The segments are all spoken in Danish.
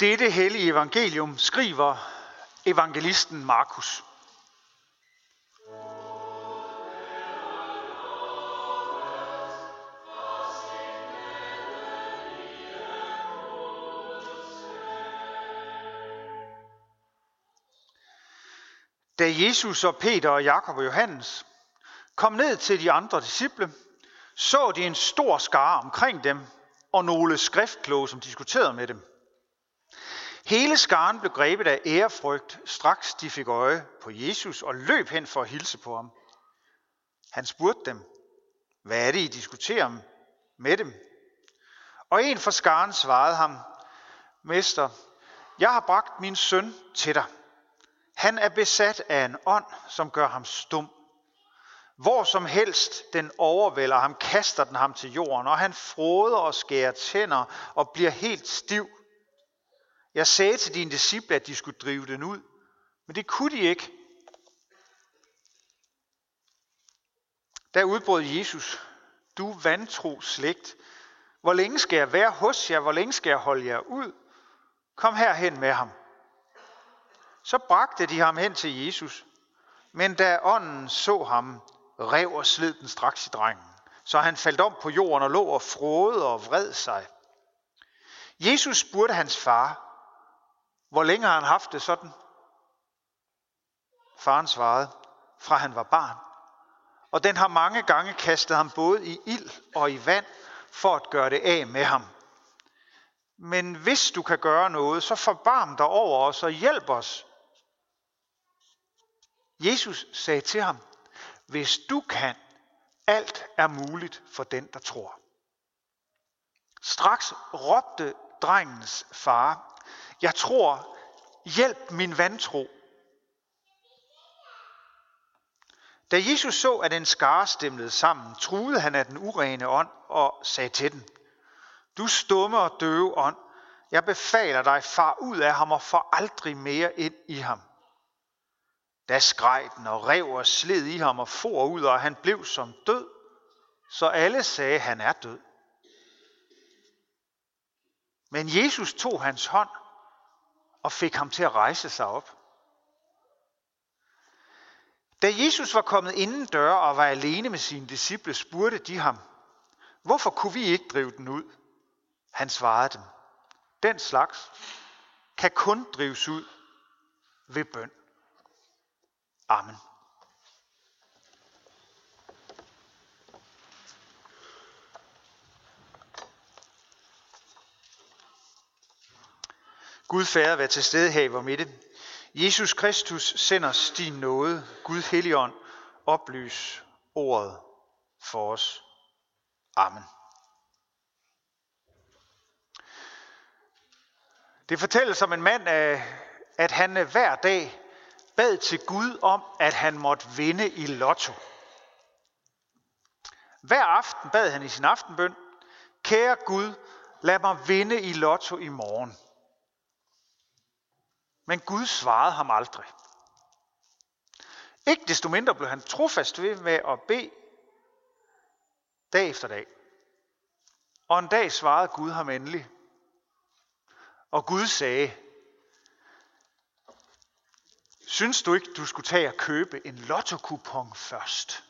Dette hellige evangelium skriver evangelisten Markus. Da Jesus og Peter og Jakob og Johannes kom ned til de andre disciple, så de en stor skare omkring dem og nogle skriftkloge, som diskuterede med dem. Hele skaren blev grebet af ærefrygt, straks de fik øje på Jesus og løb hen for at hilse på ham. Han spurgte dem, hvad er det, I diskuterer med dem? Og en fra skaren svarede ham, Mester, jeg har bragt min søn til dig. Han er besat af en ånd, som gør ham stum. Hvor som helst den overvælder ham, kaster den ham til jorden, og han froder og skærer tænder og bliver helt stiv. Jeg sagde til dine disciple, at de skulle drive den ud, men det kunne de ikke. Der udbrød Jesus, du vantro slægt, hvor længe skal jeg være hos jer, hvor længe skal jeg holde jer ud? Kom herhen med ham. Så bragte de ham hen til Jesus, men da ånden så ham, rev og sled den straks i drengen, så han faldt om på jorden og lå og frode og vred sig. Jesus spurgte hans far, hvor længe har han haft det sådan? Faren svarede, fra han var barn. Og den har mange gange kastet ham både i ild og i vand, for at gøre det af med ham. Men hvis du kan gøre noget, så forbarm dig over os og hjælp os. Jesus sagde til ham, hvis du kan, alt er muligt for den, der tror. Straks råbte drengens far, jeg tror, hjælp min vantro. Da Jesus så, at en skare stemlede sammen, truede han af den urene ånd og sagde til den, Du stumme og døve ånd, jeg befaler dig, far ud af ham og for aldrig mere ind i ham. Da skreg den og rev og sled i ham og for ud, og han blev som død, så alle sagde, han er død. Men Jesus tog hans hånd og fik ham til at rejse sig op. Da Jesus var kommet inden døre og var alene med sine disciple, spurgte de ham, hvorfor kunne vi ikke drive den ud? Han svarede dem, den slags kan kun drives ud ved bøn. Amen. Gud færre være til stede her i vores midte. Jesus Kristus sender os din nåde. Gud Helligånd, oplys ordet for os. Amen. Det fortælles om en mand, øh, at han øh, hver dag bad til Gud om, at han måtte vinde i lotto. Hver aften bad han i sin aftenbøn, Kære Gud, lad mig vinde i lotto i morgen. Men Gud svarede ham aldrig. Ikke desto mindre blev han trofast ved med at bede dag efter dag. Og en dag svarede Gud ham endelig. Og Gud sagde, Synes du ikke, du skulle tage og købe en lottokupon først?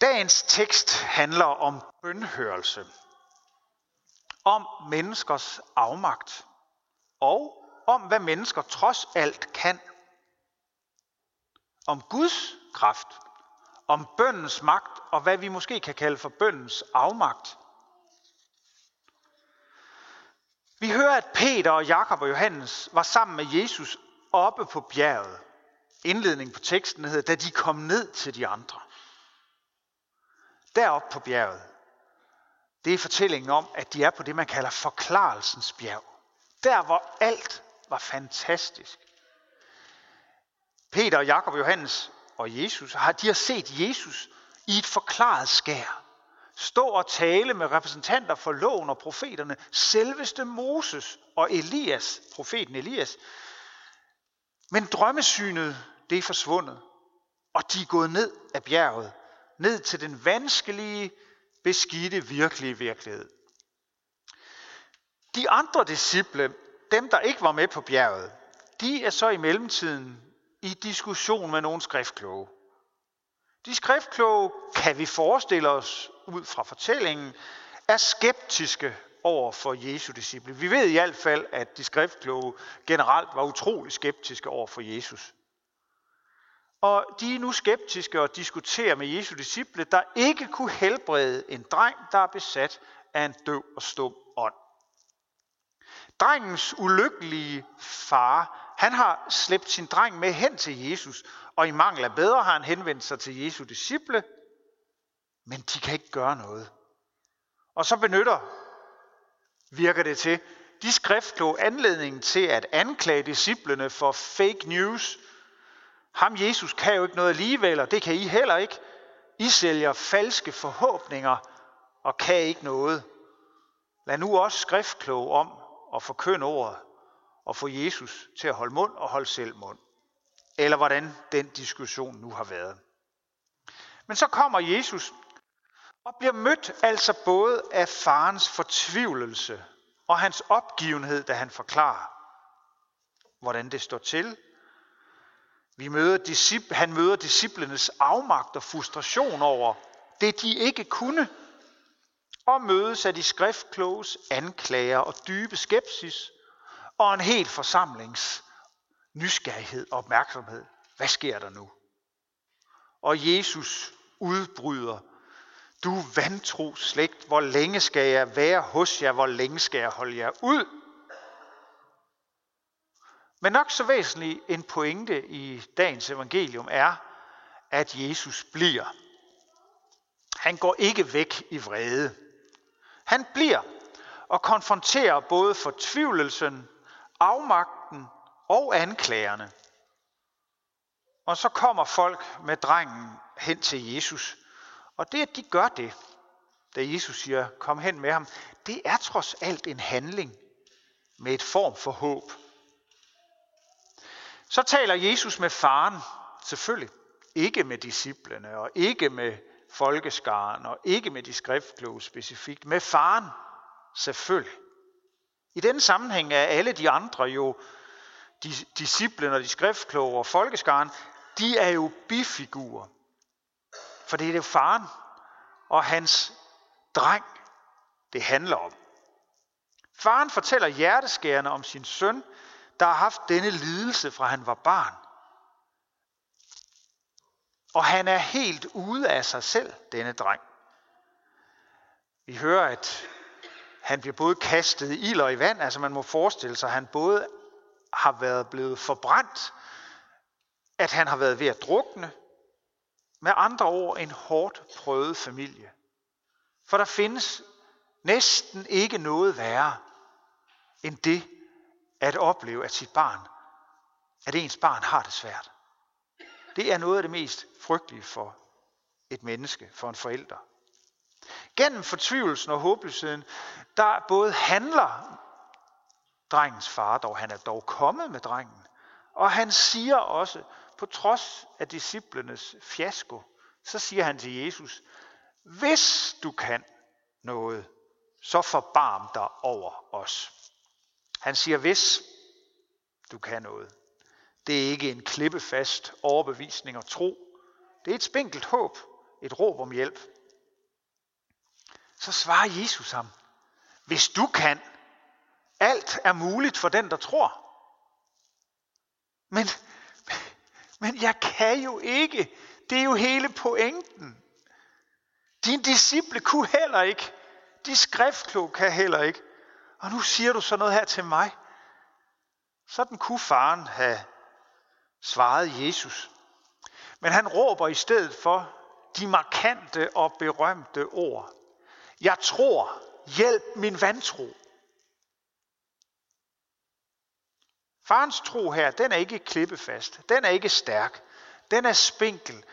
Dagens tekst handler om bønhørelse om menneskers afmagt og om, hvad mennesker trods alt kan. Om Guds kraft, om bøndens magt og hvad vi måske kan kalde for bøndens afmagt. Vi hører, at Peter og Jakob og Johannes var sammen med Jesus oppe på bjerget. Indledningen på teksten hedder, da de kom ned til de andre. Deroppe på bjerget, det er fortællingen om, at de er på det, man kalder forklarelsens bjerg. Der, hvor alt var fantastisk. Peter, og Jakob, Johannes og Jesus, har, de har set Jesus i et forklaret skær. Stå og tale med repræsentanter for loven og profeterne, selveste Moses og Elias, profeten Elias. Men drømmesynet, det er forsvundet, og de er gået ned af bjerget, ned til den vanskelige, beskidte virkelige virkelighed. De andre disciple, dem der ikke var med på bjerget, de er så i mellemtiden i diskussion med nogle skriftkloge. De skriftkloge, kan vi forestille os ud fra fortællingen, er skeptiske over for Jesu disciple. Vi ved i hvert fald, at de skriftkloge generelt var utrolig skeptiske over for Jesus. Og de er nu skeptiske og diskuterer med Jesu disciple, der ikke kunne helbrede en dreng, der er besat af en døv og stum ånd. Drengens ulykkelige far, han har slæbt sin dreng med hen til Jesus, og i mangel af bedre har han henvendt sig til Jesu disciple, men de kan ikke gøre noget. Og så benytter, virker det til, de skriftkloge anledningen til at anklage disciplene for fake news. Ham Jesus kan jo ikke noget alligevel, og det kan I heller ikke. I sælger falske forhåbninger og kan ikke noget. Lad nu også skriftkloge om at forkynde ordet og få Jesus til at holde mund og holde selv mund. Eller hvordan den diskussion nu har været. Men så kommer Jesus og bliver mødt altså både af farens fortvivlelse og hans opgivenhed, da han forklarer, hvordan det står til. Vi møder han møder disciplenes afmagt og frustration over det, de ikke kunne, og mødes af de skriftkloges anklager og dybe skepsis, og en helt forsamlings nysgerrighed og opmærksomhed. Hvad sker der nu? Og Jesus udbryder du vantro slægt, hvor længe skal jeg være hos jer, hvor længe skal jeg holde jer ud? Men nok så væsentlig en pointe i dagens evangelium er, at Jesus bliver. Han går ikke væk i vrede. Han bliver og konfronterer både fortvivlelsen, afmagten og anklagerne. Og så kommer folk med drengen hen til Jesus og det, at de gør det, da Jesus siger, kom hen med ham, det er trods alt en handling med et form for håb. Så taler Jesus med faren, selvfølgelig, ikke med disciplene, og ikke med folkeskaren, og ikke med de skriftkloge specifikt, med faren, selvfølgelig. I den sammenhæng er alle de andre jo, de disciplene og de skriftkloge og folkeskaren, de er jo bifigurer. For det er det faren og hans dreng, det handler om. Faren fortæller hjerteskærende om sin søn, der har haft denne lidelse fra han var barn. Og han er helt ude af sig selv, denne dreng. Vi hører, at han bliver både kastet i ild og i vand. Altså man må forestille sig, at han både har været blevet forbrændt, at han har været ved at drukne, med andre ord en hårdt prøvet familie. For der findes næsten ikke noget værre end det at opleve, at sit barn, at ens barn har det svært. Det er noget af det mest frygtelige for et menneske, for en forælder. Gennem fortvivlelsen og håbløsheden, der både handler drengens far, dog han er dog kommet med drengen, og han siger også, på trods af disciplenes fiasko, så siger han til Jesus, hvis du kan noget, så forbarm dig over os. Han siger, hvis du kan noget. Det er ikke en klippefast overbevisning og tro. Det er et spinkelt håb, et råb om hjælp. Så svarer Jesus ham, hvis du kan, alt er muligt for den, der tror. Men men jeg kan jo ikke. Det er jo hele pointen. Din disciple kunne heller ikke. De skriftkloge kan heller ikke. Og nu siger du så noget her til mig. Sådan kunne faren have svaret Jesus. Men han råber i stedet for de markante og berømte ord. Jeg tror, hjælp min vantro. Farens tro her, den er ikke klippefast. Den er ikke stærk. Den er spinkel.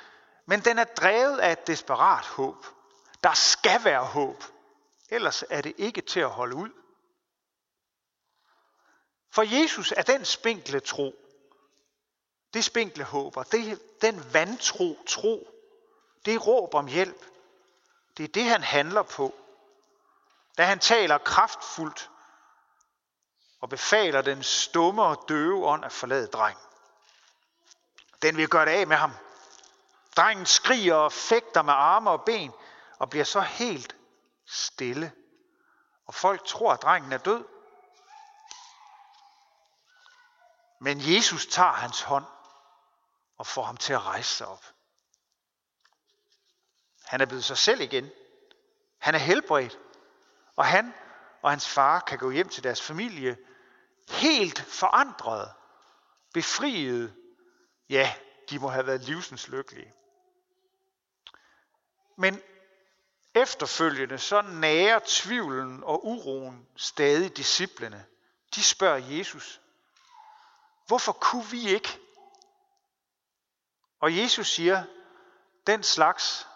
Men den er drevet af et desperat håb. Der skal være håb. Ellers er det ikke til at holde ud. For Jesus er den spinkle tro. Det spinkle håb, og det, den vantro tro. Det råb om hjælp. Det er det, han handler på. Da han taler kraftfuldt og befaler den stumme og døve ånd at forlade drengen. Den vil gøre det af med ham. Drengen skriger og fægter med arme og ben og bliver så helt stille. Og folk tror, at drengen er død. Men Jesus tager hans hånd og får ham til at rejse sig op. Han er blevet sig selv igen. Han er helbredt. Og han og hans far kan gå hjem til deres familie helt forandret, befriet. Ja, de må have været livsens lykkelige. Men efterfølgende så nærer tvivlen og uroen stadig disciplene. De spørger Jesus, hvorfor kunne vi ikke? Og Jesus siger, den slags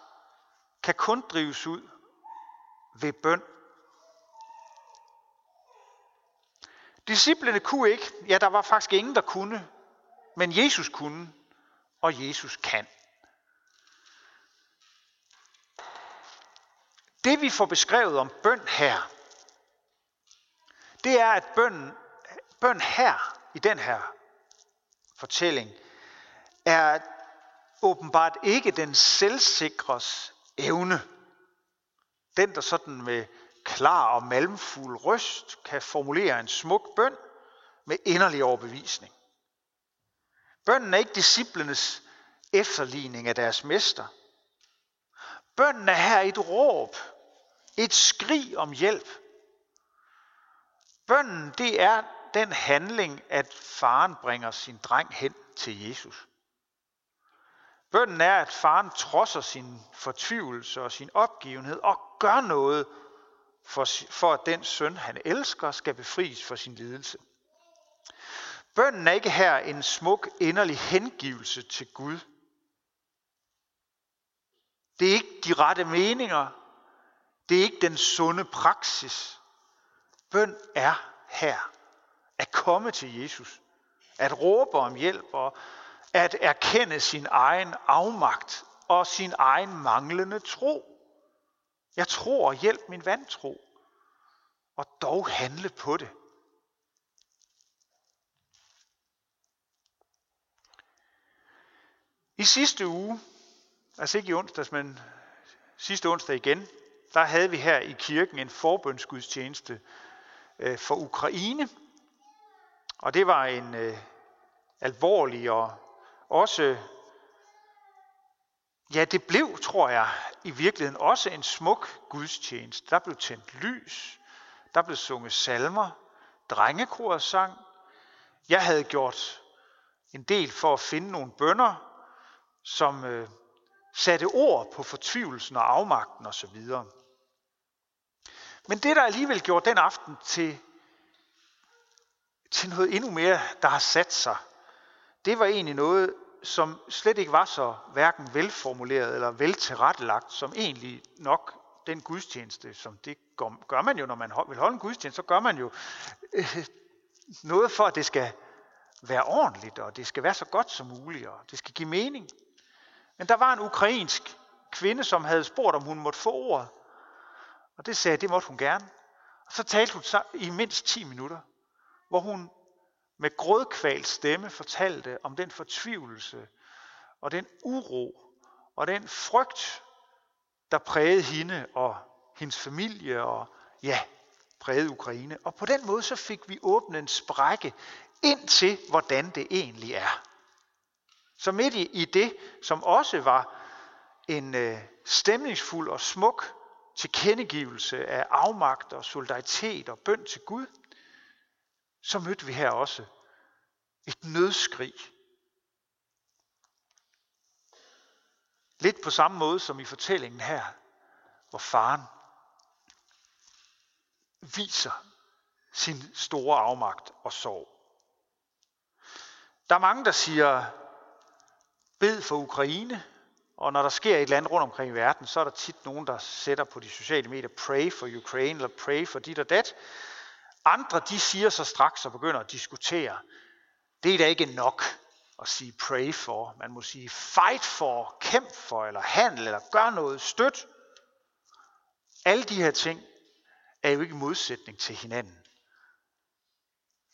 kan kun drives ud ved bøn. Disciplene kunne ikke, ja der var faktisk ingen, der kunne, men Jesus kunne, og Jesus kan. Det vi får beskrevet om bøn her, det er, at bøn, bøn her, i den her fortælling, er åbenbart ikke den selvsikres evne. Den, der sådan med klar og malmfuld røst kan formulere en smuk bøn med inderlig overbevisning. Bønnen er ikke disciplenes efterligning af deres mester. Bønnen er her et råb, et skrig om hjælp. Bønnen, det er den handling, at faren bringer sin dreng hen til Jesus. Bønden er, at faren trodser sin fortvivlelse og sin opgivenhed og gør noget for, for at den søn, han elsker, skal befries for sin lidelse. Bønden er ikke her en smuk, inderlig hengivelse til Gud. Det er ikke de rette meninger. Det er ikke den sunde praksis. Bøn er her at komme til Jesus. At råbe om hjælp og at erkende sin egen afmagt og sin egen manglende tro. Jeg tror, hjælp min vantro, og dog handle på det. I sidste uge, altså ikke i onsdags, men sidste onsdag igen, der havde vi her i kirken en forbønsgudstjeneste øh, for Ukraine. Og det var en øh, alvorlig og også, ja det blev, tror jeg, i virkeligheden også en smuk gudstjeneste. Der blev tændt lys, der blev sunget salmer, drengekoret sang. Jeg havde gjort en del for at finde nogle bønder, som øh, satte ord på fortvivlelsen og afmagten osv. Men det, der alligevel gjorde den aften til, til noget endnu mere, der har sat sig, det var egentlig noget, som slet ikke var så hverken velformuleret eller veltilrettelagt, som egentlig nok den gudstjeneste, som det gør man jo, når man vil holde en gudstjeneste, så gør man jo øh, noget for, at det skal være ordentligt, og det skal være så godt som muligt, og det skal give mening. Men der var en ukrainsk kvinde, som havde spurgt, om hun måtte få ordet. Og det sagde, det måtte hun gerne. Og så talte hun i mindst 10 minutter, hvor hun med grådkvalt stemme fortalte om den fortvivlelse og den uro og den frygt, der prægede hende og hendes familie og ja, prægede Ukraine. Og på den måde så fik vi åbnet en sprække ind til, hvordan det egentlig er. Så midt i det, som også var en øh, stemningsfuld og smuk tilkendegivelse af afmagt og solidaritet og bøn til Gud, så mødte vi her også et nødskrig. Lidt på samme måde som i fortællingen her, hvor faren viser sin store afmagt og sorg. Der er mange, der siger, bed for Ukraine, og når der sker et eller andet rundt omkring i verden, så er der tit nogen, der sætter på de sociale medier, pray for Ukraine, eller pray for dit og dat. Andre, de siger så straks og begynder at diskutere, det er da ikke nok at sige pray for. Man må sige fight for, kæmp for, eller handle, eller gør noget, støt. Alle de her ting er jo ikke i modsætning til hinanden.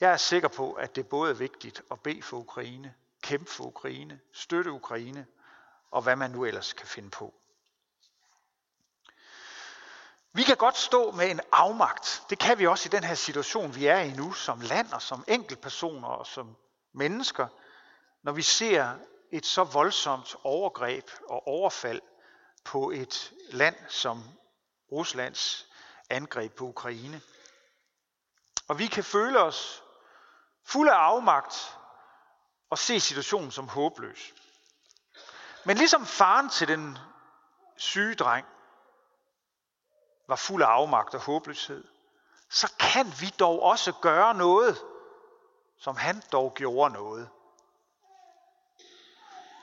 Jeg er sikker på, at det både er vigtigt at bede for Ukraine, kæmpe for Ukraine, støtte Ukraine, og hvad man nu ellers kan finde på. Vi kan godt stå med en afmagt. Det kan vi også i den her situation, vi er i nu, som land og som enkeltpersoner og som mennesker, når vi ser et så voldsomt overgreb og overfald på et land som Ruslands angreb på Ukraine. Og vi kan føle os fuld af afmagt og se situationen som håbløs. Men ligesom faren til den syge dreng var fuld af afmagt og håbløshed, så kan vi dog også gøre noget, som han dog gjorde noget.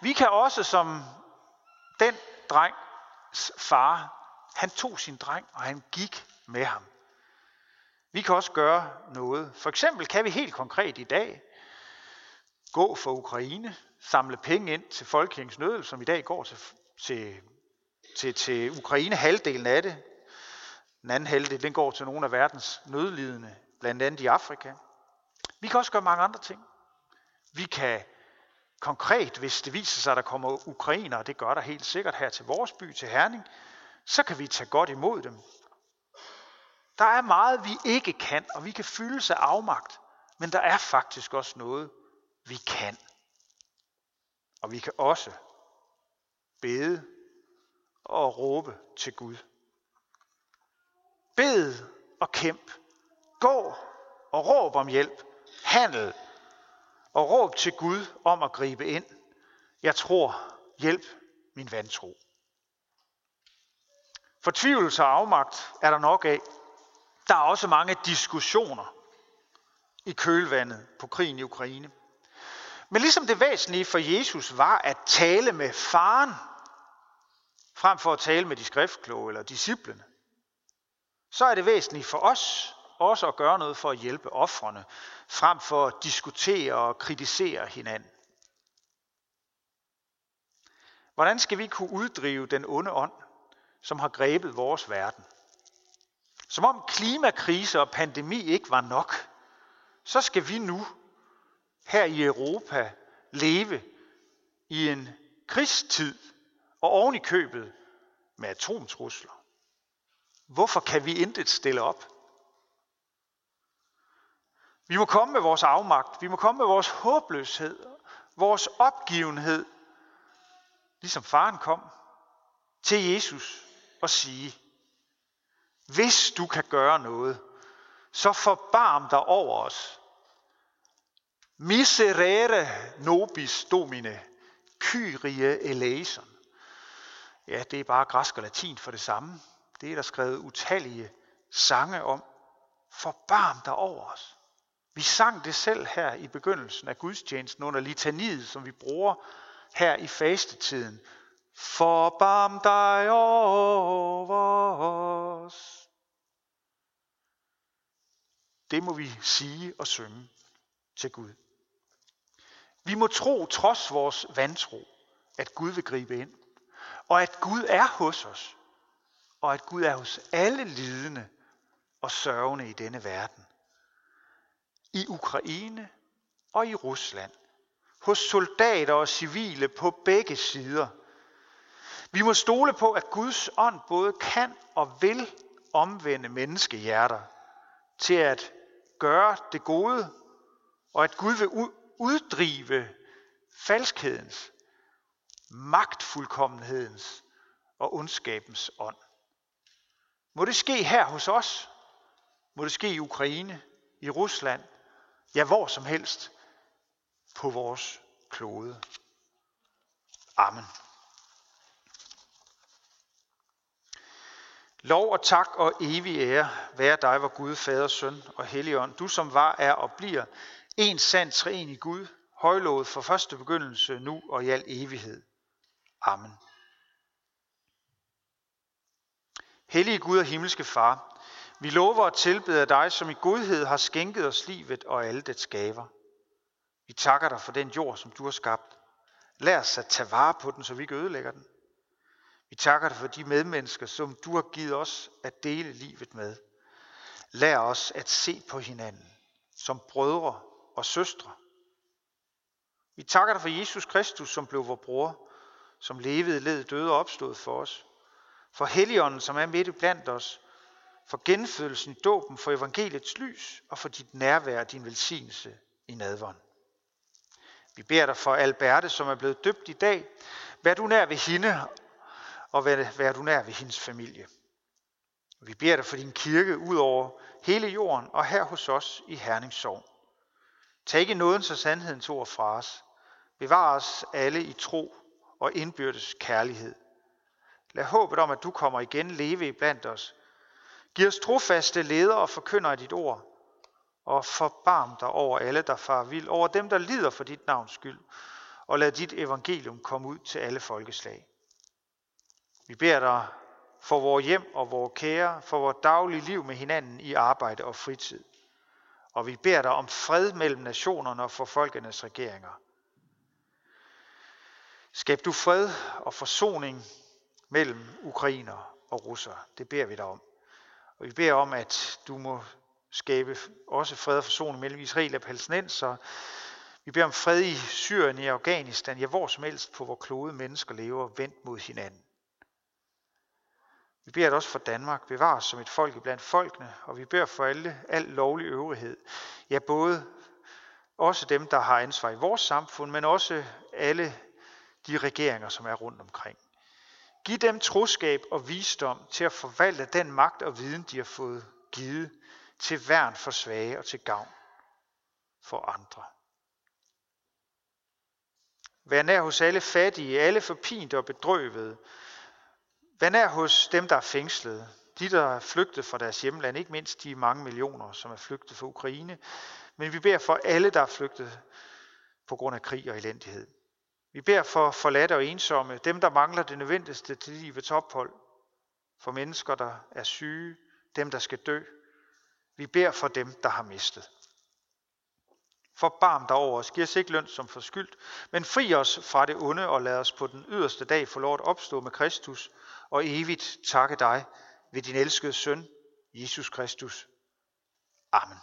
Vi kan også som den drengs far, han tog sin dreng, og han gik med ham. Vi kan også gøre noget. For eksempel kan vi helt konkret i dag gå for Ukraine, samle penge ind til Folkekirkens Nødel, som i dag går til, til, til, til Ukraine, halvdelen af det. Den anden halvdel, den går til nogle af verdens nødlidende, blandt andet i Afrika. Vi kan også gøre mange andre ting. Vi kan konkret, hvis det viser sig, at der kommer ukrainer, og det gør der helt sikkert her til vores by, til Herning, så kan vi tage godt imod dem. Der er meget, vi ikke kan, og vi kan fylde sig afmagt, men der er faktisk også noget, vi kan. Og vi kan også bede og råbe til Gud. Bed og kæmp. Gå og råb om hjælp. Handel og råb til Gud om at gribe ind. Jeg tror, hjælp min vantro. Fortvivlelse og afmagt er der nok af. Der er også mange diskussioner i kølvandet på krigen i Ukraine. Men ligesom det væsentlige for Jesus var at tale med faren, frem for at tale med de skriftkloge eller disciplene, så er det væsentligt for os også at gøre noget for at hjælpe offrene, frem for at diskutere og kritisere hinanden. Hvordan skal vi kunne uddrive den onde ånd, som har grebet vores verden? Som om klimakrise og pandemi ikke var nok, så skal vi nu her i Europa leve i en krigstid og oven i købet med atomtrusler. Hvorfor kan vi intet stille op? Vi må komme med vores afmagt, vi må komme med vores håbløshed, vores opgivenhed, ligesom faren kom til Jesus og sige, hvis du kan gøre noget, så forbarm dig over os. Miserere nobis domine, Kyrie eleison. Ja, det er bare græsk og latin for det samme. Det er der skrevet utallige sange om. Forbarm dig over os. Vi sang det selv her i begyndelsen af gudstjenesten under litaniet, som vi bruger her i fastetiden. Forbarm dig over os. Det må vi sige og synge til Gud. Vi må tro, trods vores vantro, at Gud vil gribe ind. Og at Gud er hos os. Og at Gud er hos alle lidende og sørgende i denne verden. I Ukraine og i Rusland. Hos soldater og civile på begge sider. Vi må stole på, at Guds ånd både kan og vil omvende menneskehjerter til at gøre det gode, og at Gud vil uddrive falskhedens, magtfuldkommenhedens og ondskabens ånd. Må det ske her hos os? Må det ske i Ukraine, i Rusland, ja hvor som helst på vores klode. Amen. Lov og tak og evig ære være dig, hvor Gud, Fader, Søn og Helligånd, du som var, er og bliver en sand træen i Gud, højlovet for første begyndelse, nu og i al evighed. Amen. Hellige Gud og himmelske Far, vi lover at tilbede dig, som i godhed har skænket os livet og alle dets gaver. Vi takker dig for den jord, som du har skabt. Lær os at tage vare på den, så vi ikke ødelægger den. Vi Vi takker dig for de medmennesker, som du har givet os at dele livet med. Lær os at se på hinanden som brødre og søstre. Vi takker dig for Jesus Kristus, som blev vor bror, som levede, led, døde og opstod for os. For Helligånden, som er midt i blandt os. For genfødelsen i dåben, for evangeliets lys og for dit nærvær og din velsignelse i nadvånd. Vi beder dig for Alberte, som er blevet døbt i dag. Vær du nær ved hende, og vær, vær du nær ved hendes familie. Vi beder dig for din kirke ud over hele jorden og her hos os i Herningssorg. Tag ikke nådens og sandhedens ord fra os. Bevar os alle i tro og indbyrdes kærlighed. Lad håbet om, at du kommer igen leve i blandt os. Giv os trofaste ledere og forkynder af dit ord, og forbarm dig over alle, der far vild, over dem, der lider for dit navns skyld, og lad dit evangelium komme ud til alle folkeslag. Vi beder dig for vores hjem og vores kære, for vores daglige liv med hinanden i arbejde og fritid. Og vi beder dig om fred mellem nationerne og for folkenes regeringer. Skab du fred og forsoning mellem ukrainer og russere. Det beder vi dig om. Og vi beder om, at du må skabe også fred og forsoning mellem Israel og palæstinenser. Vi beder om fred i Syrien, i Afghanistan, ja hvor som helst på hvor klode mennesker lever vendt mod hinanden. Vi beder også for Danmark, bevar os som et folk blandt folkene, og vi beder for alle, al lovlig øvrighed. Ja, både også dem, der har ansvar i vores samfund, men også alle de regeringer, som er rundt omkring. Giv dem troskab og visdom til at forvalte den magt og viden, de har fået givet til værn for svage og til gavn for andre. Vær nær hos alle fattige, alle forpinte og bedrøvede, Vær nær hos dem, der er fængslet, de, der er flygtet fra deres hjemland, ikke mindst de mange millioner, som er flygtet fra Ukraine, men vi beder for alle, der er flygtet på grund af krig og elendighed. Vi beder for forladte og ensomme, dem, der mangler det nødvendigste til livets ophold, for mennesker, der er syge, dem, der skal dø. Vi beder for dem, der har mistet. Forbarm dig over os, giv os ikke løn som forskyldt, men fri os fra det onde og lad os på den yderste dag få lov at opstå med Kristus og evigt takke dig ved din elskede søn, Jesus Kristus. Amen.